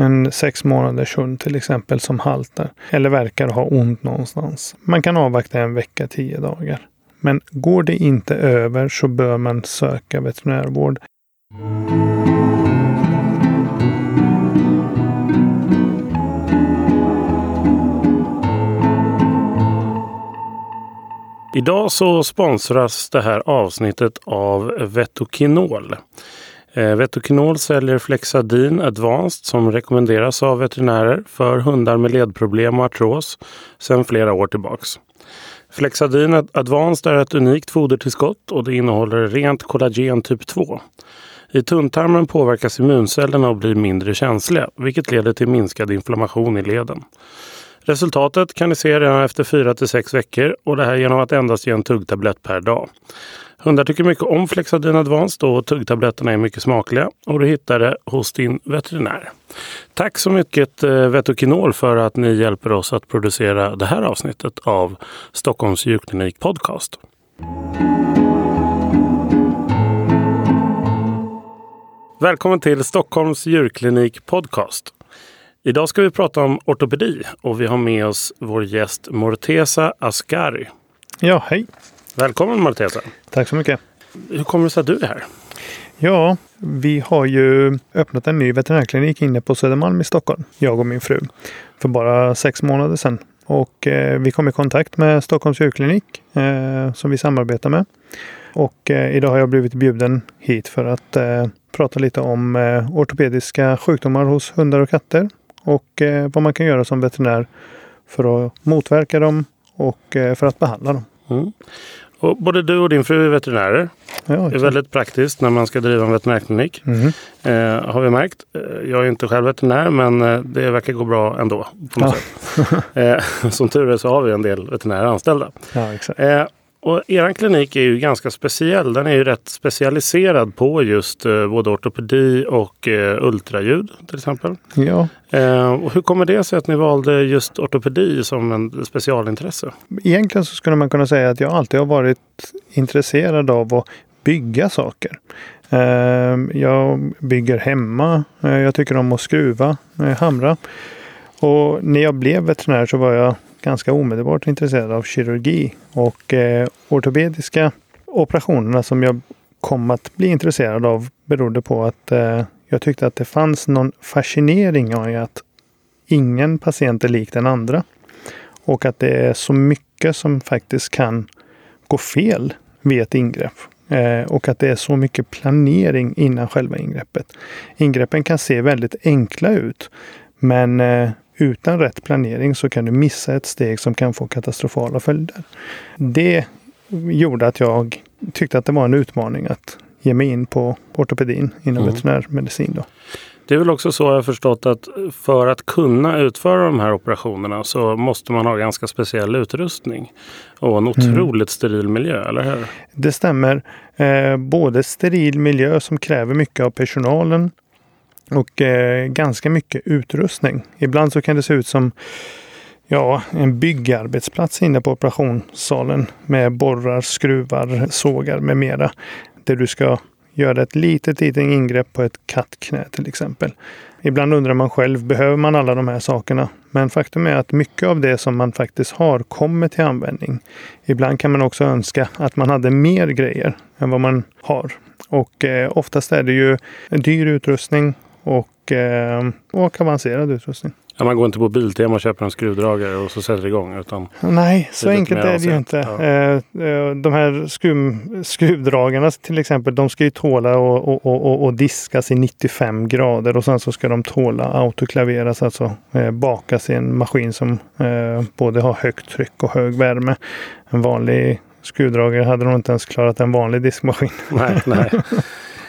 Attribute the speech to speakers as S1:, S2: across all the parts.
S1: En sex månaders hund till exempel som haltar eller verkar ha ont någonstans. Man kan avvakta en vecka, tio dagar. Men går det inte över så bör man söka veterinärvård.
S2: Idag så sponsras det här avsnittet av Vetokinol. Eh, Vetokinol säljer Flexadin Advanced som rekommenderas av veterinärer för hundar med ledproblem och artros sedan flera år tillbaks. Flexadin Advanced är ett unikt fodertillskott och det innehåller rent kollagen typ 2. I tunntarmen påverkas immuncellerna och blir mindre känsliga, vilket leder till minskad inflammation i leden. Resultatet kan ni se redan efter 4 till 6 veckor och det här genom att endast ge en tuggtablett per dag. Hundar tycker mycket om Flexadin Advanced och tuggtabletterna är mycket smakliga och du hittar det hos din veterinär. Tack så mycket eh, Vetokinol för att ni hjälper oss att producera det här avsnittet av Stockholms djurklinik podcast. Välkommen till Stockholms djurklinik podcast. Idag ska vi prata om ortopedi och vi har med oss vår gäst Morteza Ascari.
S1: Ja, hej!
S2: Välkommen Morteza!
S1: Tack så mycket!
S2: Hur kommer det sig att du är här?
S1: Ja, vi har ju öppnat en ny veterinärklinik inne på Södermalm i Stockholm, jag och min fru, för bara sex månader sedan. Och eh, vi kom i kontakt med Stockholms djurklinik eh, som vi samarbetar med. Och eh, idag har jag blivit bjuden hit för att eh, prata lite om eh, ortopediska sjukdomar hos hundar och katter och eh, vad man kan göra som veterinär för att motverka dem och eh, för att behandla dem.
S2: Mm. Och både du och din fru är veterinärer.
S1: Ja,
S2: det är väldigt praktiskt när man ska driva en veterinärklinik.
S1: Mm.
S2: Eh, har vi märkt. Eh, jag är inte själv veterinär men det verkar gå bra ändå. På något
S1: Ja.
S2: sätt. Eh, som tur är så har vi en del veterinärer anställda.
S1: Ja, exakt.
S2: Eh, och er klinik är ju ganska speciell. Den är ju rätt specialiserad på just eh, både ortopedi och eh, ultraljud till exempel.
S1: Ja,
S2: Eh, och hur kommer det sig att ni valde just ortopedi som en specialintresse?
S1: egentligen så skulle man kunna säga att jag alltid har varit intresserad av att bygga saker. Eh, Jag bygger hemma. Eh, Jag tycker om att skruva, eh, hamra. Och när jag blev veterinär så var jag ganska omedelbart intresserad av kirurgi och eh, ortopediska operationerna som jag kom att bli intresserad av berodde på att eh, jag tyckte att det fanns någon fascinering i att ingen patient är lik den andra. Och att det är så mycket som faktiskt kan gå fel vid ett ingrepp. Eh, och att det är så mycket planering innan själva ingreppet. Ingreppen kan se väldigt enkla ut. Men eh, utan rätt planering så kan du missa ett steg som kan få katastrofala följder. Det gjorde att jag tyckte att det var en utmaning att ge mig in på ortopedin inom
S2: Mm.
S1: veterinärmedicin. Då.
S2: Det är väl också så jag har förstått att för att kunna utföra de här operationerna så måste man ha ganska speciell utrustning och en otroligt steril miljö, eller hur?
S1: Det stämmer. Eh, både steril miljö som kräver mycket av personalen och eh, ganska mycket utrustning. Ibland så kan det se ut som ja, en byggarbetsplats inne på operationssalen med borrar, skruvar, sågar med mera. Där du ska göra ett litet, litet ingrepp på ett kattknä till exempel. Ibland undrar man själv, behöver man alla de här sakerna? Men faktum är att mycket av det som man faktiskt har kommer till användning. Ibland kan man också önska att man hade mer grejer än vad man har. Och eh, oftast är det ju en dyr utrustning och, eh, och avancerad utrustning.
S2: Ja, man går inte på Biltema och köper en skruvdragare och så sätter det igång. Utan
S1: Nej, så enkelt är det ju inte.
S2: avancerat,
S1: Eh, eh, De här skruv, skruvdragarna till exempel, de ska ju tåla och, och, och, och- diskas i 95 grader och sen så ska de tåla autoklaveras, alltså eh, bakas i en maskin som både har högt tryck och hög värme. En vanlig skruvdragare hade nog inte ens klarat en vanlig diskmaskin.
S2: nej, nej.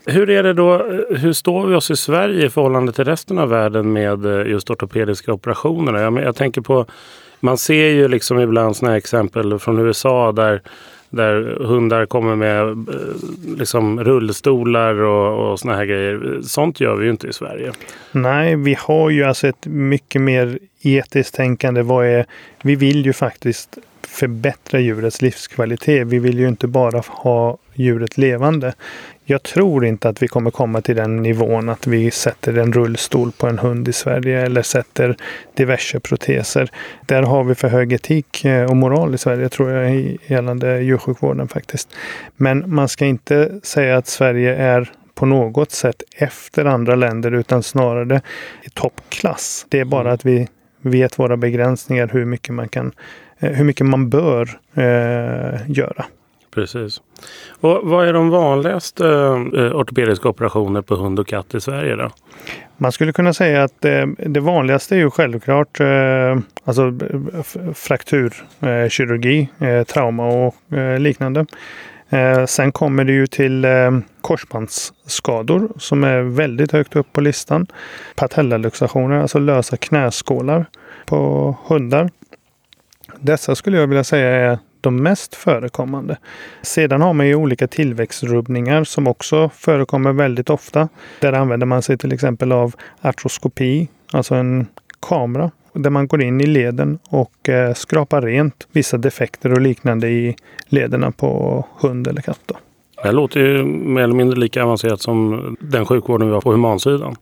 S2: Hur är det då? Hur står vi oss i Sverige i förhållande till resten av världen med eh, just ortopediska operationer? Jag, jag tänker på, man ser ju liksom ibland sådana här exempel från USA där där hundar kommer med eh, liksom rullstolar och, och såna här grejer. Sånt gör vi ju inte i Sverige.
S1: Nej, vi har ju alltså ett mycket mer etiskt tänkande. Vad är, vi vill ju faktiskt förbättra djurets livskvalitet. Vi vill ju inte bara ha djuret levande. Jag tror inte att vi kommer komma till den nivån att vi sätter en rullstol på en hund i Sverige eller sätter diverse proteser. Där har vi för hög etik eh, och moral i Sverige tror jag gällande djursjukvården faktiskt. Men man ska inte säga att Sverige är på något sätt efter andra länder utan snarare i toppklass. Det är bara mm. att vi vet våra begränsningar hur mycket man kan eh, hur mycket man bör eh, göra.
S2: Precis. Och vad är de vanligaste eh, ortopediska operationer på hund och katt i Sverige? Då?
S1: Man skulle kunna säga att eh, det vanligaste är ju självklart eh, alltså, frakturkirurgi, eh, eh, trauma och eh, liknande. Eh, sen kommer det ju till eh, korsbandsskador som är väldigt högt upp på listan. Patellaluxationer, alltså lösa knäskålar på hundar. Dessa skulle jag vilja säga är de mest förekommande. Sedan har man ju olika tillväxtrubbningar som också förekommer väldigt ofta. Där använder man sig till exempel av artroskopi, alltså en kamera där man går in i leden och eh, skrapar rent vissa defekter och liknande i lederna på hund eller katt. Då.
S2: Det låter ju mer eller mindre lika avancerat som den sjukvården vi har på humansidan.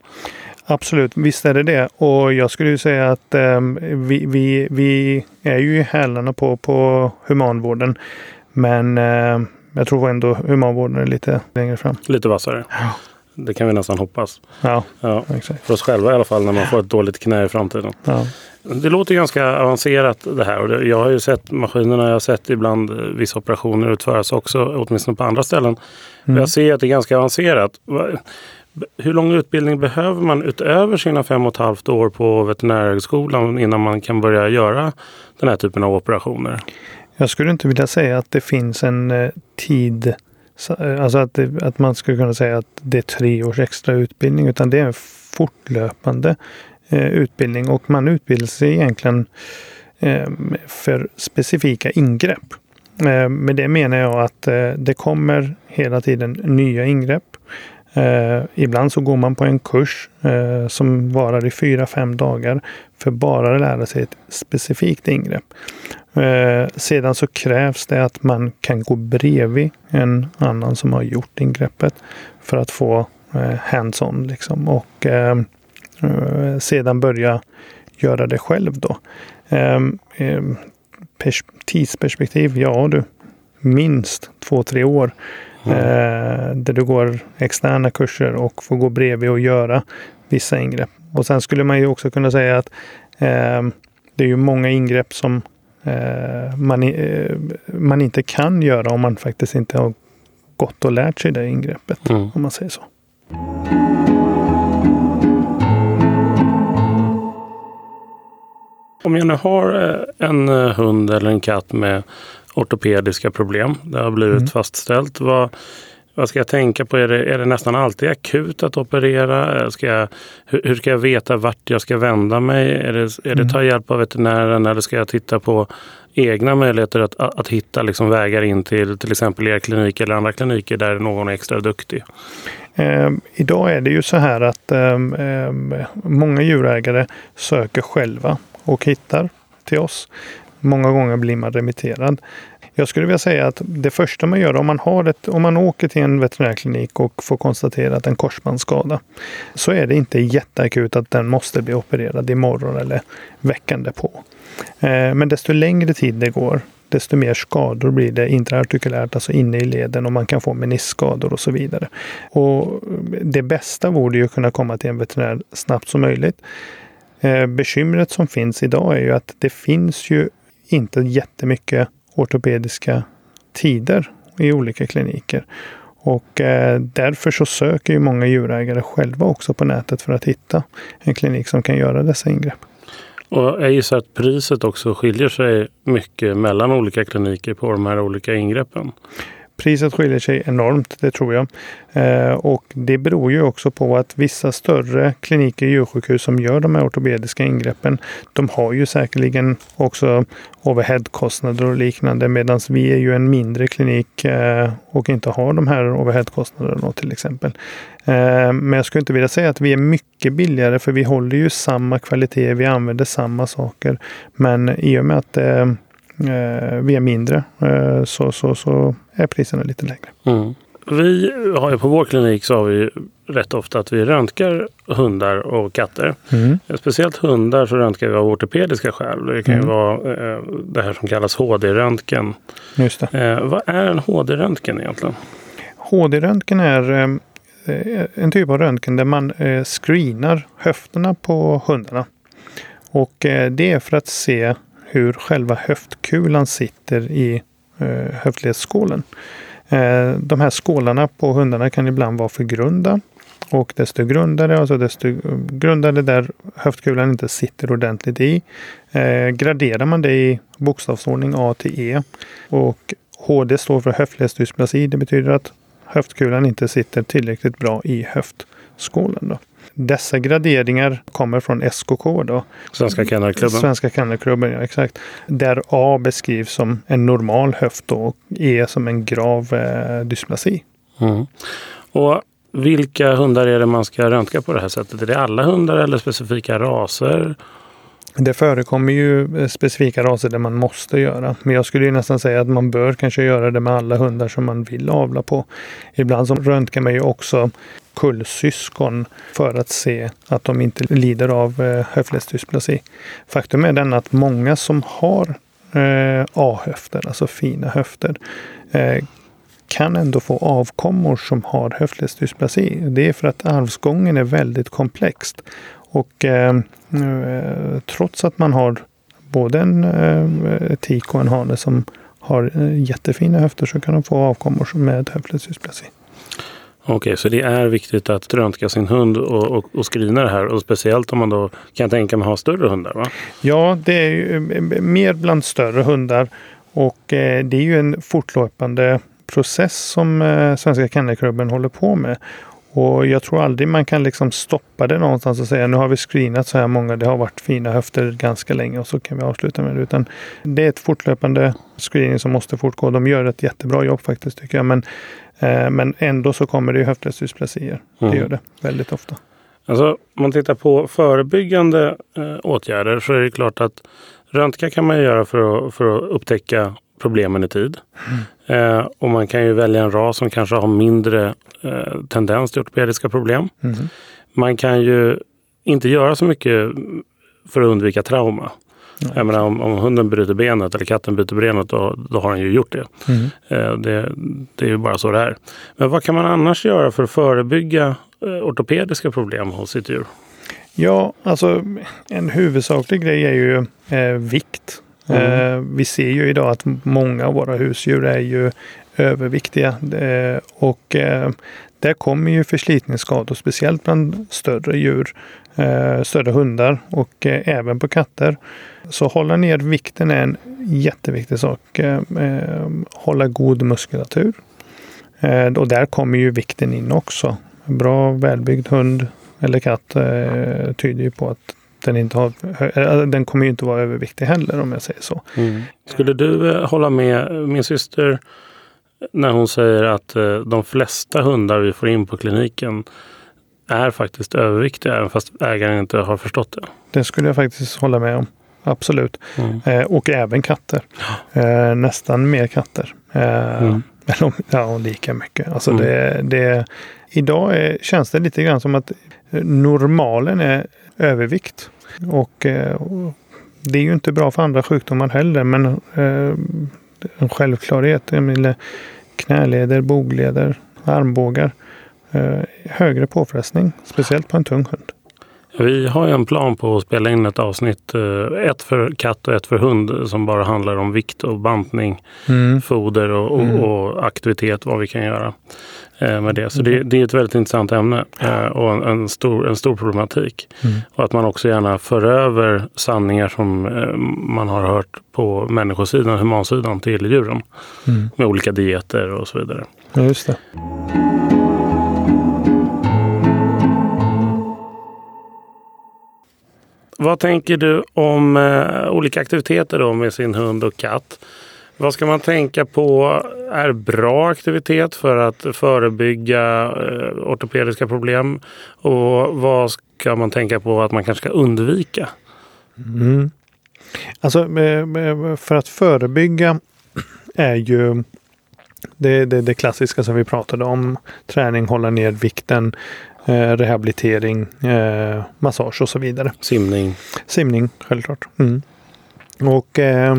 S1: Absolut, visst är det det. Och jag skulle ju säga att eh, vi, vi, vi är ju i hälarna på, på humanvården. Men eh, jag tror ändå humanvården är lite längre fram.
S2: Lite vassare. Ja. Det kan vi nästan hoppas.
S1: Ja, ja.
S2: För oss själva i alla fall när man får ett dåligt knä i framtiden.
S1: Ja.
S2: Det låter ganska avancerat det här. Och jag har ju sett maskinerna, jag har sett ibland eh, vissa operationer utföras också, åtminstone på andra ställen. Mm. Jag ser att det är ganska avancerat. Hur lång utbildning behöver man utöver sina fem och ett halvt år på veterinärhögskolan innan man kan börja göra den här typen av operationer?
S1: Jag skulle inte vilja säga att det finns en eh, tid eh, alltså att, det, att man skulle kunna säga att det är tre års extra utbildning utan det är en fortlöpande eh, utbildning och man utbildar sig egentligen för specifika ingrepp. Med det menar jag att det kommer hela tiden nya ingrepp. Eh, ibland så går man på en kurs eh, som varar i fyra, fem dagar för bara att lära sig ett specifikt ingrepp. Eh, sedan så krävs det att man kan gå bredvid en annan som har gjort ingreppet för att få eh, hands-on liksom. Och eh, eh sedan börja göra det själv då. Eh, eh, tidsperspektiv, ja du, minst två, tre år. Mm. där du går externa kurser och får gå bredvid och göra vissa ingrepp. Och sen skulle man ju också kunna säga att det är ju många ingrepp som Eh, man, eh, man inte kan göra om man faktiskt inte har gått och lärt sig det ingreppet. Mm. Om man säger så.
S2: Om jag nu har eh, en hund eller en katt med ortopediska problem, det har blivit mm. fastställt. Vad, vad ska jag tänka på? Är det, är det nästan alltid akut att operera? Ska jag, hur, hur, ska jag veta vart jag ska vända mig? Är det, är det mm. ta hjälp av veterinären eller ska jag titta på egna möjligheter att, att, att hitta liksom vägar in till till exempel er klinik eller andra kliniker där någon är extra duktig?
S1: Eh, idag är det ju så här att eh, många djurägare söker själva och hittar till oss. Många gånger blir man remitterad. Jag skulle vilja säga att det första man gör om man, har ett, om man åker till en veterinärklinik och får konstaterat en korsbandsskada så är det inte jätteakut att den måste bli opererad imorgon eller veckan därpå. Eh, men desto längre tid det går, desto mer skador blir det intraartikulärt, alltså inne i leden och man kan få meniskskador och så vidare. Och det bästa vore ju att kunna komma till en veterinär snabbt som möjligt. Eh, bekymret som finns idag är ju att det finns ju inte jättemycket ortopediska tider i olika kliniker. Och eh, därför så söker ju många djurägare själva också på nätet för att hitta en klinik som kan göra dessa ingrepp.
S2: Och jag gissar att priset också skiljer sig mycket mellan olika kliniker på de här olika ingreppen.
S1: Priset skiljer sig enormt, det tror jag. Eh, och det beror ju också på att vissa större kliniker, djursjukhus som gör de här ortopediska ingreppen, de har ju säkerligen också overheadkostnader och liknande medan vi är ju en mindre klinik eh, och inte har de här overheadkostnaderna till exempel. Eh, men jag skulle inte vilja säga att vi är mycket billigare för vi håller ju samma kvalitet, vi använder samma saker. Men i och med att eh, eh, vi är mindre eh, så, så, så är priserna lite lägre.
S2: Mm. Vi har ju på vår klinik så har vi rätt ofta att vi röntgar hundar och katter.
S1: Mm.
S2: Speciellt hundar så röntgar vi av ortopediska skäl. Det kan ju
S1: Mm.
S2: vara eh, det här som kallas HD-röntgen.
S1: Just.
S2: Eh, vad är en HD-röntgen egentligen?
S1: HD-röntgen är eh, en typ av röntgen där man eh, screenar höfterna på hundarna. Och det är för att se hur själva höftkulan sitter i eh, höftledsskålen. Eh, de här skålarna på hundarna kan ibland vara för grunda. Och desto grundare, alltså desto eh, grundare där höftkulan inte sitter ordentligt i. Eh, graderar man det i bokstavsordning A till E. Och HD står för höftledsdysplasi. Det betyder att höftkulan inte sitter tillräckligt bra i höftskålen. Då. Dessa graderingar kommer från SKK, då,
S2: Svenska Kennelklubben.
S1: Svenska Kennelklubben. Ja, exakt. Där A beskrivs som en normal höft och E som en grav eh, dysplasi.
S2: Mm. Och vilka hundar är det man ska röntga på det här sättet? Är det alla hundar eller specifika raser?
S1: Det förekommer ju eh, specifika raser där man måste göra. Men jag skulle ju nästan säga att man bör kanske göra det med alla hundar som man vill avla på. Ibland så röntgar man ju också kullsyskon för att se att de inte lider av eh, höftledsdysplasi. Faktum är den att många som har eh, A-höfter, alltså fina höfter, eh, kan ändå få avkommor som har höftledsdysplasi. Det är för att arvsgången är väldigt komplext. Och eh, eh, trots att man har både en eh, tik och en hane som har eh, jättefina höfter så kan de få avkommor som med höftledsdysplasi.
S2: Okej, så det är viktigt att röntga sin hund och, och, och screena det här. Och speciellt om man då kan tänka mig ha större hundar. Va?
S1: Ja, det är ju eh, mer bland större hundar och eh, det är ju en fortlöpande process som eh, Svenska Kennelklubben håller på med. Och jag tror aldrig man kan liksom stoppa det någonstans och säga nu har vi screenat så här många, det har varit fina höfter ganska länge och så kan vi avsluta med det. Utan det är ett fortlöpande screening som måste fortgå. De gör ett jättebra jobb faktiskt tycker jag. Men, eh, men ändå så kommer det ju höftledsdysplasier.
S2: Mm.
S1: Det gör det väldigt ofta.
S2: Alltså, om man tittar på förebyggande eh, åtgärder så är det klart att röntga kan man göra för att, för att upptäcka problemen i tid. Eh, och man kan ju välja en ras som kanske har mindre eh, tendens till ortopediska problem.
S1: Mm.
S2: Man kan ju inte göra så mycket för att undvika trauma. Jag menar, om, om hunden bryter benet eller katten bryter benet då, då har den ju gjort det.
S1: Mm.
S2: Eh, det. Det är ju bara så det är. Men vad kan man annars göra för att förebygga eh, ortopediska problem hos sitt djur?
S1: Ja, alltså en huvudsaklig grej är ju eh, vikt.
S2: Mm.
S1: Eh, vi ser ju idag att många av våra husdjur är ju överviktiga. Eh, och eh, där kommer ju förslitningsskador, speciellt bland större djur, eh, större hundar och eh, även på katter. Så hålla ner vikten är en jätteviktig sak. Eh, eh hålla god muskulatur. Eh, och där kommer ju vikten in också. En bra välbyggd hund eller katt eh, tyder ju på att den inte har, eh, den kommer ju inte vara överviktig heller om jag säger så.
S2: Skulle du eh, hålla med min syster när hon säger att eh, de flesta hundar vi får in på kliniken är faktiskt överviktiga även fast ägaren inte har förstått det?
S1: Det skulle jag faktiskt hålla med om. Absolut.
S2: Mm.
S1: Eh, och även katter. Eh, nästan mer katter. Eh,
S2: Mm.
S1: Eller ja, lika mycket. Alltså
S2: Mm.
S1: det, det, idag är, känns det lite grann som att eh, normalen är övervikt. Och, eh, det är ju inte bra för andra sjukdomar heller. Men eh, en självklarhet. Knäleder, bogleder, armbågar. Eh, högre påfrestning. Speciellt på en tung hund.
S2: Vi har ju en plan på att spela in ett avsnitt, eh, ett för katt och ett för hund som bara handlar om vikt och bantning, foder och, och,
S1: Mm.
S2: och aktivitet, vad vi kan göra eh, med det. Så det, det är ett väldigt intressant ämne eh, och en, en, stor, en stor problematik.
S1: Mm.
S2: Och att man också gärna för över sanningar som man har hört på människosidan, humansidan, till djuren.
S1: Mm.
S2: Med olika dieter och så vidare.
S1: Ja, just det.
S2: Vad tänker du om eh, olika aktiviteter då med sin hund och katt? Vad ska man tänka på är bra aktivitet för att förebygga eh, ortopediska problem? Och vad ska man tänka på att man kanske ska undvika?
S1: Mm. Alltså för att förebygga är ju Det, det, det klassiska som vi pratade om. Träning, hålla ner vikten, rehabilitering, eh, massage och så vidare.
S2: Simning.
S1: Simning, självklart. Mm. Och eh,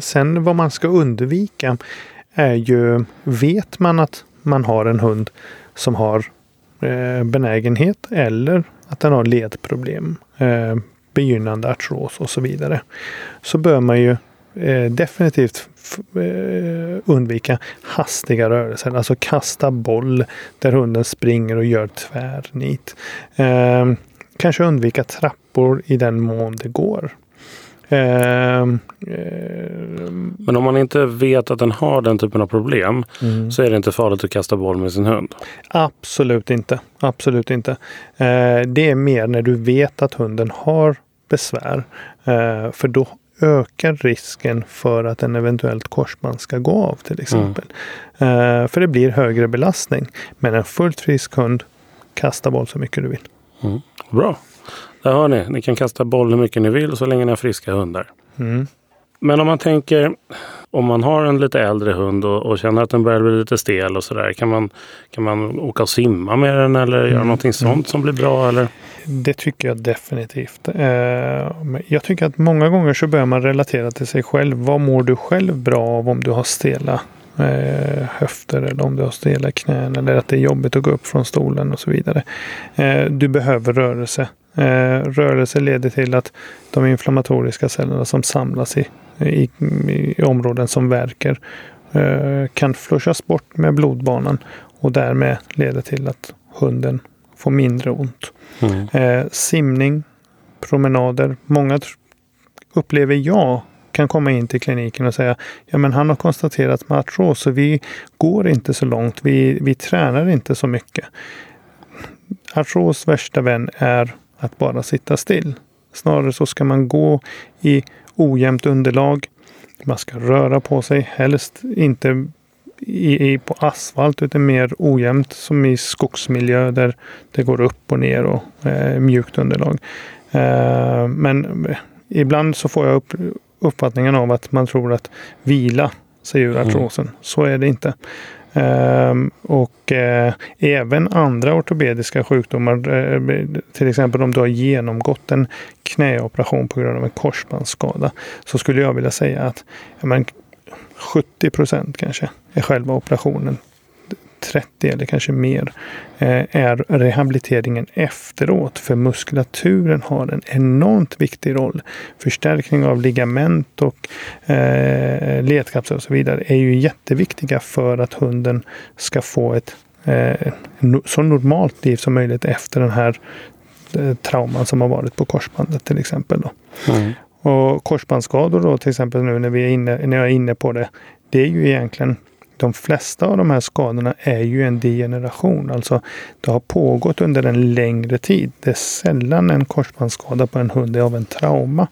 S1: sen vad man ska undvika är ju, vet man att man har en hund som har eh, benägenhet eller att den har ledproblem, eh, begynnande artros och så vidare. Så bör man ju eh, definitivt eh, undvika hastiga rörelser. Alltså kasta boll där hunden springer och gör tvärnit. Eh, kanske undvika trappor i den mån det går.
S2: Ehm, eh, Men om man inte vet att den har den typen av problem mm. så är det inte farligt att kasta boll med sin hund?
S1: Absolut inte. Absolut inte. Eh, det är mer när du vet att hunden har besvär. Eh, för då ökar risken för att en eventuellt korsband ska gå av till exempel. Mm. För det blir högre belastning. Men en fullt frisk hund, kasta boll så mycket du vill.
S2: Mm. Bra. Där hör ni, ni kan kasta boll hur mycket ni vill så länge ni har friska hundar. Mm. Men om man tänker, om man har en lite äldre hund och, och känner att den börjar bli lite stel och sådär. Kan man, kan man åka och simma med den eller mm. göra någonting sånt mm. som blir bra? Eller?
S1: Det tycker jag definitivt. Eh, jag tycker att många gånger så bör man relatera till sig själv. Vad mår du själv bra av om du har stela eh, höfter eller om du har stela knän eller att det är jobbigt att gå upp från stolen och så vidare. Eh, du behöver rörelse. Rörelse leder till att de inflammatoriska cellerna som samlas i, i, i områden som verkar eh, kan flushas bort med blodbanan och därmed leder till att hunden får mindre ont. Mm. Eh, simning, promenader. Många upplever jag kan komma in till kliniken och säga ja men han har konstaterat med artros så vi går inte så långt. Vi, vi tränar inte så mycket. Artros värsta vän är att bara sitta still. Snarare så ska man gå i ojämnt underlag. Man ska röra på sig, helst inte i, i, på asfalt utan mer ojämnt som i skogsmiljö där det går upp och ner och eh, mjukt underlag. Eh, men ibland så får jag upp, uppfattningen av att man tror att vila sig ur mm. artrosen. Mm. Så är det inte. Ehm, och eh, även andra ortopediska sjukdomar, eh, till exempel om du har genomgått en knäoperation på grund av en korsbandsskada, så skulle jag vilja säga att ja, men 70 procent kanske är själva operationen. 30 eller kanske mer eh, är rehabiliteringen efteråt. För muskulaturen har en enormt viktig roll. Förstärkning av ligament och eh, ledkapslar och så vidare är ju jätteviktiga för att hunden ska få ett eh, så normalt liv som möjligt efter den här eh, trauman som har varit på korsbandet till exempel. Då. Mm. Och korsbandsskador då till exempel nu när, vi är inne, när jag är inne på det. Det är ju egentligen de flesta av de här skadorna är ju en degeneration. Alltså det har pågått under en längre tid. Det är sällan en korsbandsskada på en hund är av en trauma.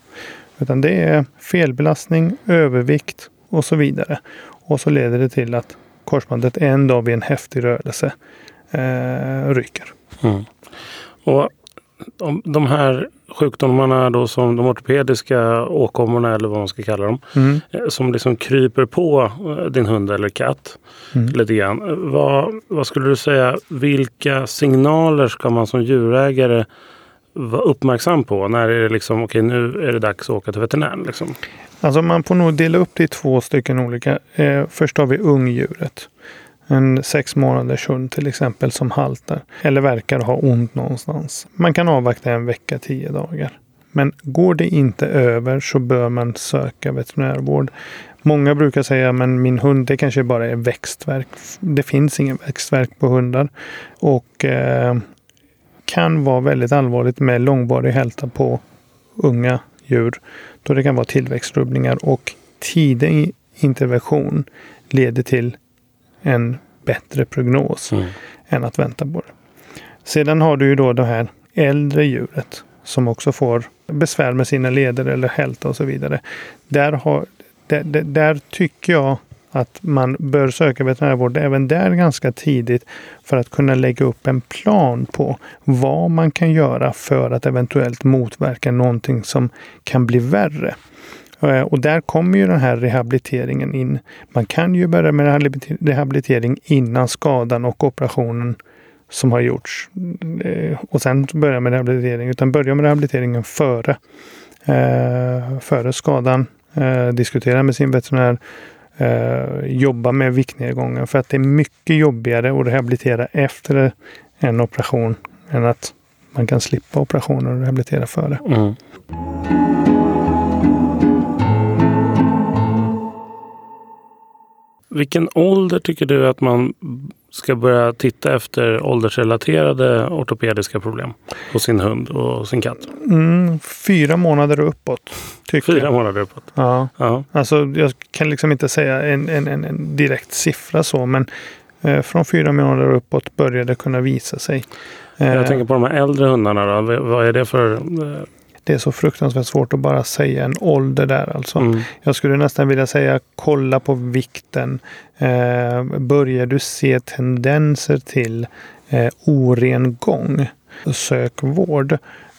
S1: Utan det är felbelastning, övervikt och så vidare. Och så leder det till att korsbandet en dag vid en häftig rörelse eh, ryker. Mm.
S2: Och de här sjukdomarna då som de ortopediska åkommorna eller vad man ska kalla dem. Mm. Eh, som liksom kryper på eh, din hund eller katt mm. lite grann. Vad, vad skulle du säga, vilka signaler ska man som djurägare vara uppmärksam på? När är det liksom, okej okay, nu är det dags att åka till veterinären? Liksom?
S1: Alltså man får nog dela upp det i två stycken olika. Eh, först har vi ungdjuret. En sex månaders hund till exempel som haltar eller verkar ha ont någonstans. Man kan avvakta en vecka, tio dagar. Men går det inte över så bör man söka veterinärvård. Många brukar säga men min hund det kanske bara är växtverk. Det finns ingen växtverk på hundar. Och eh, kan vara väldigt allvarligt med långvarig hälta på unga djur. Då det kan vara tillväxtrubbningar och tidig intervention leder till en bättre prognos mm. än att vänta på det. Sedan har du ju då det här äldre djuret som också får besvär med sina leder eller hälta och så vidare. Där, har, där, där, där tycker jag att man bör söka veterinärvård även där ganska tidigt för att kunna lägga upp en plan på vad man kan göra för att eventuellt motverka någonting som kan bli värre. Eh, och där kommer ju den här rehabiliteringen in. Man kan ju börja med rehabilitering innan skadan och operationen som har gjorts. Eh, och sen börja med rehabilitering. Utan börja med rehabiliteringen före, eh, före skadan. Diskutera med sin veterinär. Jobba med viktnedgången. För att det är mycket jobbigare att rehabilitera efter en operation än att man kan slippa operationen och rehabilitera före. Mm.
S2: Vilken ålder tycker du att man ska börja titta efter åldersrelaterade ortopediska problem på sin hund och sin katt?
S1: Mm, fyra månader uppåt.
S2: Fyra jag. månader uppåt?
S1: Ja. ja. Alltså, jag kan liksom inte säga en, en, en, direkt siffra så, men eh, från fyra månader uppåt börjar det kunna visa sig.
S2: Jag eh, tänker på de här äldre hundarna. Då. Vad är det för eh,
S1: det är så fruktansvärt svårt att bara säga en ålder där alltså. Mm. Jag skulle nästan vilja säga kolla på vikten. Eh, börjar du se tendenser till eh, oren gång, sök vård.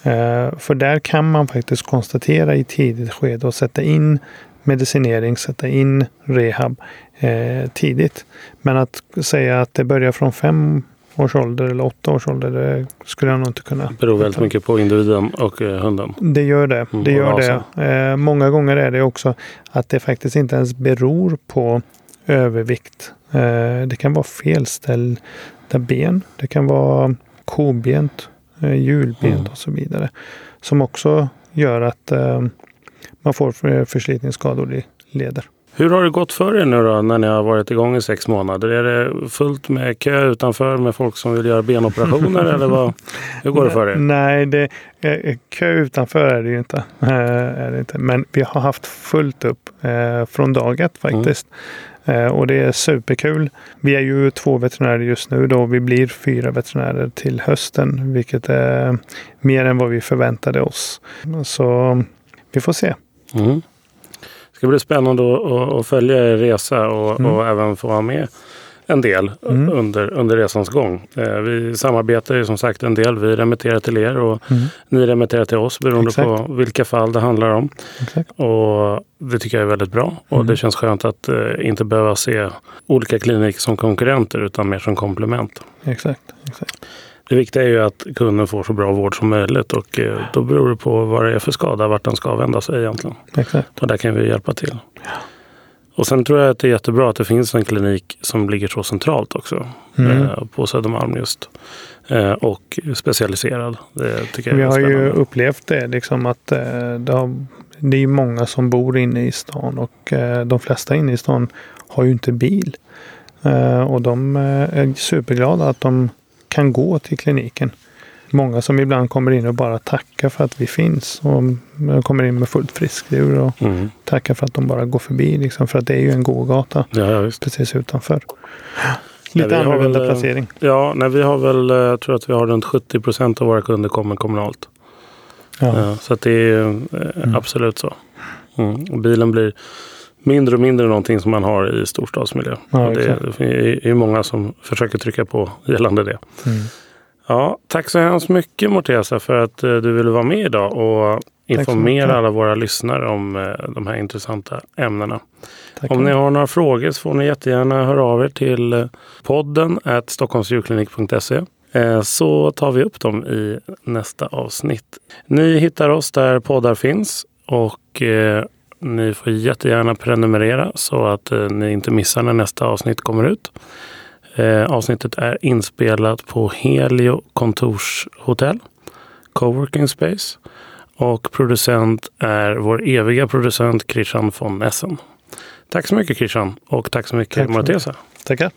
S1: Eh, för där kan man faktiskt konstatera i tidigt skede och sätta in medicinering, sätta in rehab eh, tidigt. Men att säga att det börjar från fem års ålder eller åtta års ålder. Det skulle jag nog inte kunna.
S2: Det beror väldigt mycket på individen och eh, hunden.
S1: Det gör det. Mm, det gör det. Eh, många gånger är det också att det faktiskt inte ens beror på övervikt. Eh, det kan vara felställda ben. Det kan vara kobent, eh, hjulbent mm. och så vidare. Som också gör att eh, man får förslitningsskador i leder.
S2: Hur har det gått för er nu då när ni har varit igång i sex månader? Är det fullt med kö utanför med folk som vill göra benoperationer eller vad? Hur går det för er?
S1: Nej, det, eh, kö utanför är det ju inte. Eh, är det inte. Men vi har haft fullt upp eh, från dag ett faktiskt. Mm. Och det är superkul. Vi är ju två veterinärer just nu då. Vi blir fyra veterinärer till hösten, vilket är mer än vad vi förväntade oss. Så vi får se. Mm
S2: ska bli spännande att, att följa er resa och, mm. och, även få vara med en del mm. under, under resans gång. Eh, vi samarbetar ju som sagt en del. Vi remitterar till er och mm. ni remitterar till oss beroende Exakt. på vilka fall det handlar om. Exakt. Och Det tycker jag är väldigt bra och mm. det känns skönt att eh, inte behöva se olika kliniker som konkurrenter utan mer som komplement.
S1: Exakt. Exakt.
S2: Det viktiga är ju att kunden får så bra vård som möjligt och eh, då beror det på vad det är för skada, vart den ska vända sig egentligen.
S1: Exakt.
S2: Och där kan vi hjälpa till. Ja. Och sen tror jag att det är jättebra att det finns en klinik som ligger så centralt också. Mm. Eh, på Södermalm just. Eh, och specialiserad. Det tycker jag
S1: Vi har ju upplevt det liksom att det, har, det är många som bor inne i stan och de flesta inne i stan har ju inte bil. Och de är superglada att de kan gå till kliniken. Många som ibland kommer in och bara tackar för att vi finns. Och kommer in med fullt friskdjur och mm. tackar för att de bara går förbi. Liksom, för att det är ju en gågata
S2: ja,
S1: precis utanför. Lite nej, annorlunda väl, placering.
S2: Ja, nej, vi har väl, jag eh, tror att vi har runt 70 procent av våra kunder kommer kommunalt. Ja. så att det är mm. absolut så. Mm. Bilen blir mindre och mindre någonting som man har i storstadsmiljö. Ja, det, är, är många som försöker trycka på gällande det. Mm. Ja, tack så hemskt mycket Mortesa för att eh, du ville vara med idag och informera alla våra lyssnare om eh, de här intressanta ämnena. Tack om ni har några frågor så får ni jättegärna höra av er till eh, podden stockholmsdjurklinik.se så tar vi upp dem i nästa avsnitt. Ni hittar oss där poddar finns och ni får jättegärna prenumerera så att eh, ni inte missar när nästa avsnitt kommer ut. Eh, avsnittet är inspelat på Helio kontorshotell, coworking space. Och producent är vår eviga producent Christian von Essen. Tack så mycket Christian och tack så mycket tack
S1: Tackar.